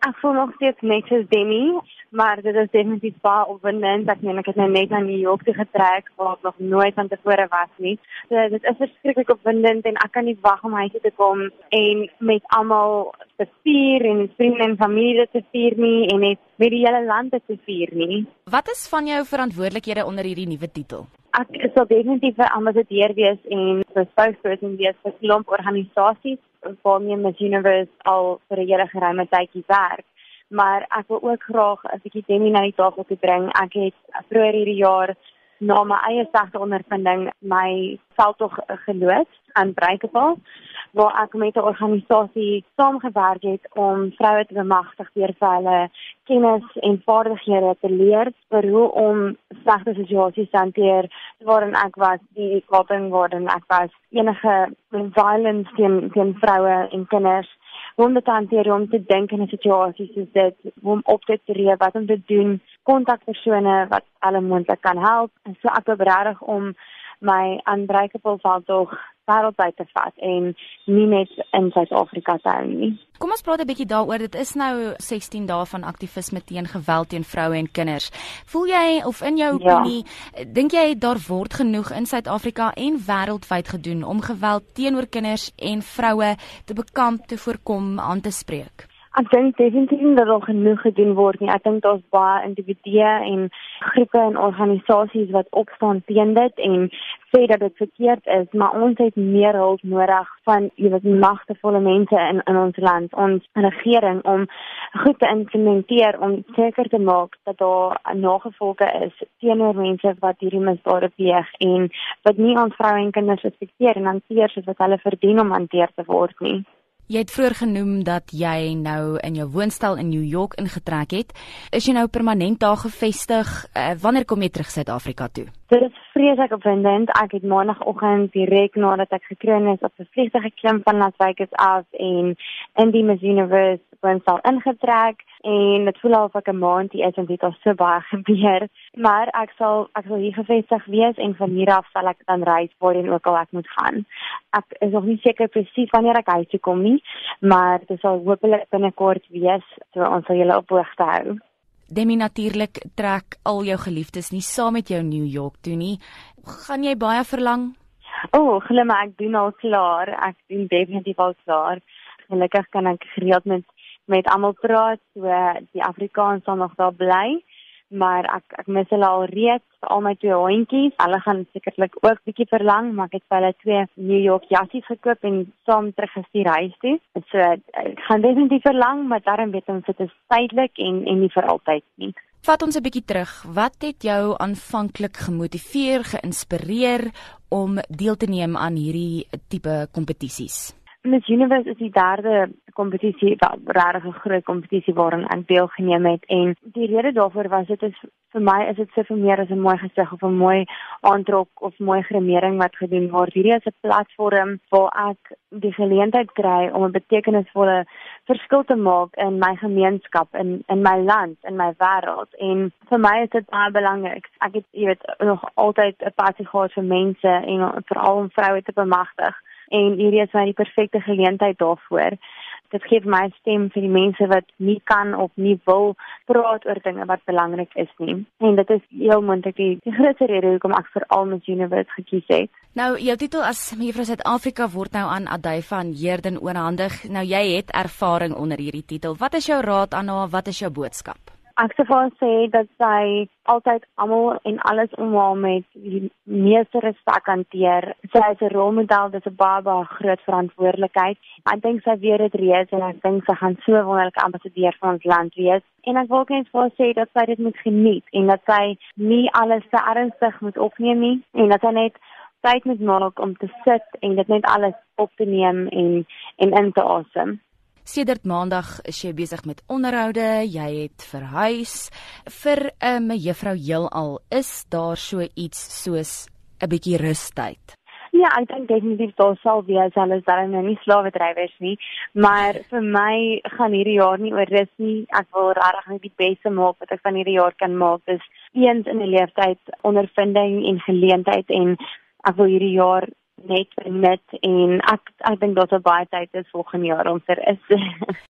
Ek voel nog steeds net soos Demi, maar dit is definitief baie opwindend. Ek meen ek het nou net na New York toe getrek waar ek nog nooit van tevore was nie. So dit is verskriklik opwindend en ek kan nie wag om huis toe te kom en met almal te vier en vriende en familie te vier nie en net met die hele land te vier nie. Wat is van jou verantwoordelikhede onder hierdie nuwe titel? Ek sal definitief 'n ambassadeur wees en 'n spokesperson wees vir klomp organisasies waarmee Miss Universe al vir 'n hele geruime tydjie werk. Maar ek wil ook graag 'n bietjie demi na die tafel toe bring. Ek het vroeër hierdie jaar na my eie sagte ondervinding my veldtog geloods aan Breikepal waar ek met 'n organisasie saamgewerk het om vroue te bemagtig deur vir hulle kennis en vaardighede te leer oor hoe om slegte situasies te hanteer waarin ek was die kaping waarin ek was enige violence teen teen vroue en kinders hoe om dit te hanteer om te dink in 'n situasie soos dit hoe om op te tree wat om te doen kontakpersone wat alle moontlik kan help. En so ek probeer reg om my unbreakable veldtog wêreldwyd te vat en nie net in Suid-Afrika te hou nie. Kom ons praat 'n bietjie daaroor. Dit is nou 16 dae van aktivisme teen geweld teen vroue en kinders. Voel jy of in jou ja. opinie ja. dink jy daar word genoeg in Suid-Afrika en wêreldwyd gedoen om geweld teenoor kinders en vroue te bekamp, te voorkom, aan te spreek? Ek dink definitief dat daar genoeg gedoen word nie. Ek dink daar's baie individue en groepe en organisasies wat opstaan teen dit en sê dat dit verkeerd is, maar ons het meer hulp nodig van weet magtevolle mense in in ons land, ons regering om goed te implementeer om seker te maak dat daar nagevolge is teenoor mense wat hierdie misdade pleeg en wat nie ons vroue en kinders respekteer en hanteer soos wat hulle verdien om hanteer te word nie. Jy het vroeër genoem dat jy nou in jou woonstel in New York ingetrek het. Is jy nou permanent daar gevestig? Uh, wanneer kom jy terug Suid-Afrika toe? Dit is vreeslik opwindend. Ek het maandagooggend direk nadat ek gekroon is op 'n vliegtuig geklim van Las Vegas af en in die Miss Universe woonstel ingetrek en dit voel asof ek 'n maand hier is en dit al so baie gebeur. Maar ek sal ek sal hier gevestig wees en van hier af sal ek dan reis waarheen ook al ek moet gaan. Ek is nog nie seker presies wanneer ek huis toe kom nie, maar dit sal hopelik binnekort wees, so ons sal julle op hoogte hou. Demi natuurlik trek al jou geliefdes nie saam met jou New York toe nie. Gaan jy baie verlang? O, oh, glim ek doen al klaar. Ek doen definitief al klaar. Gelukkig kan ek gereeld met met almal praat, so die Afrikaans sal nog daar bly maar ek ek mis hulle al reeds al my twee hondjies. Hulle gaan sekerlik ook bietjie verlang, maar ek het vir hulle twee New York jassies gekoop en saam teruggestuur huis toe. Dit so ek gaan definitief verlang, maar daarom weet ons dit is tydelik en en nie vir altyd nie. Vat ons 'n bietjie terug. Wat het jou aanvanklik gemotiveer, geïnspireer om deel te neem aan hierdie tipe kompetisies? Miss Universe is die derde kompetisie, regtig 'n groot kompetisie waaraan ek deelgeneem het en die rede daarvoor was dit is vir my is dit soveel meer as 'n mooi gesig of 'n mooi aantrek of mooi gremering wat gedoen word. Hierdie is 'n platform waar ek die geleentheid kry om 'n betekenisvolle verskil te maak in my gemeenskap in in my land, in my wêreld en vir my is dit baie belangrik. Ek het jy weet nog altyd 'n passie gehad vir mense en veral om vroue te bemagtig en hierdie is my die perfekte geleentheid daarvoor. Dit gee my stem vir die mense wat nie kan of nie wil praat oor dinge wat belangrik is nie. En dit is heel moontlik die, die grootste rede hoekom ek vir Almas University gekies het. Nou, jou titel as mevrou Suid-Afrika word nou aan Adai van Heerden oorhandig. Nou jy het ervaring onder hierdie titel. Wat is jou raad aan haar? Wat is jou boodskap? Ek sou vir sê dat sy altyd almal en alles om haar met die meeste respek hanteer. Sy is 'n rolmodel, dis 'n baie baie groot verantwoordelikheid. Ek dink sy weet dit reeds en ek dink sy gaan so wonderlik ambassadeur vir ons land wees. En ek wil net vir sê dat sy dit moet geniet en dat sy nie alles te ernstig moet opneem nie en dat sy net tyd moet maak om te sit en dit net alles op te neem en en in te asem. Sedert Maandag is jy besig met onderhoude, jy het verhuis vir 'n uh, mevrou heelal. Is daar so iets soos 'n bietjie rustyd? Ja, ek dink definitief daar sal wees alles daar nou nie slawe drywers nie, maar vir my gaan hierdie jaar nie oor rus nie. Ek wil regtig net die beste maak wat ek van hierdie jaar kan maak. Dis eens in 'n lewenstyd ondervinding en geleentheid en ek wil hierdie jaar net net en ek ek dink daar's baie tyd is volgende jaar om vir is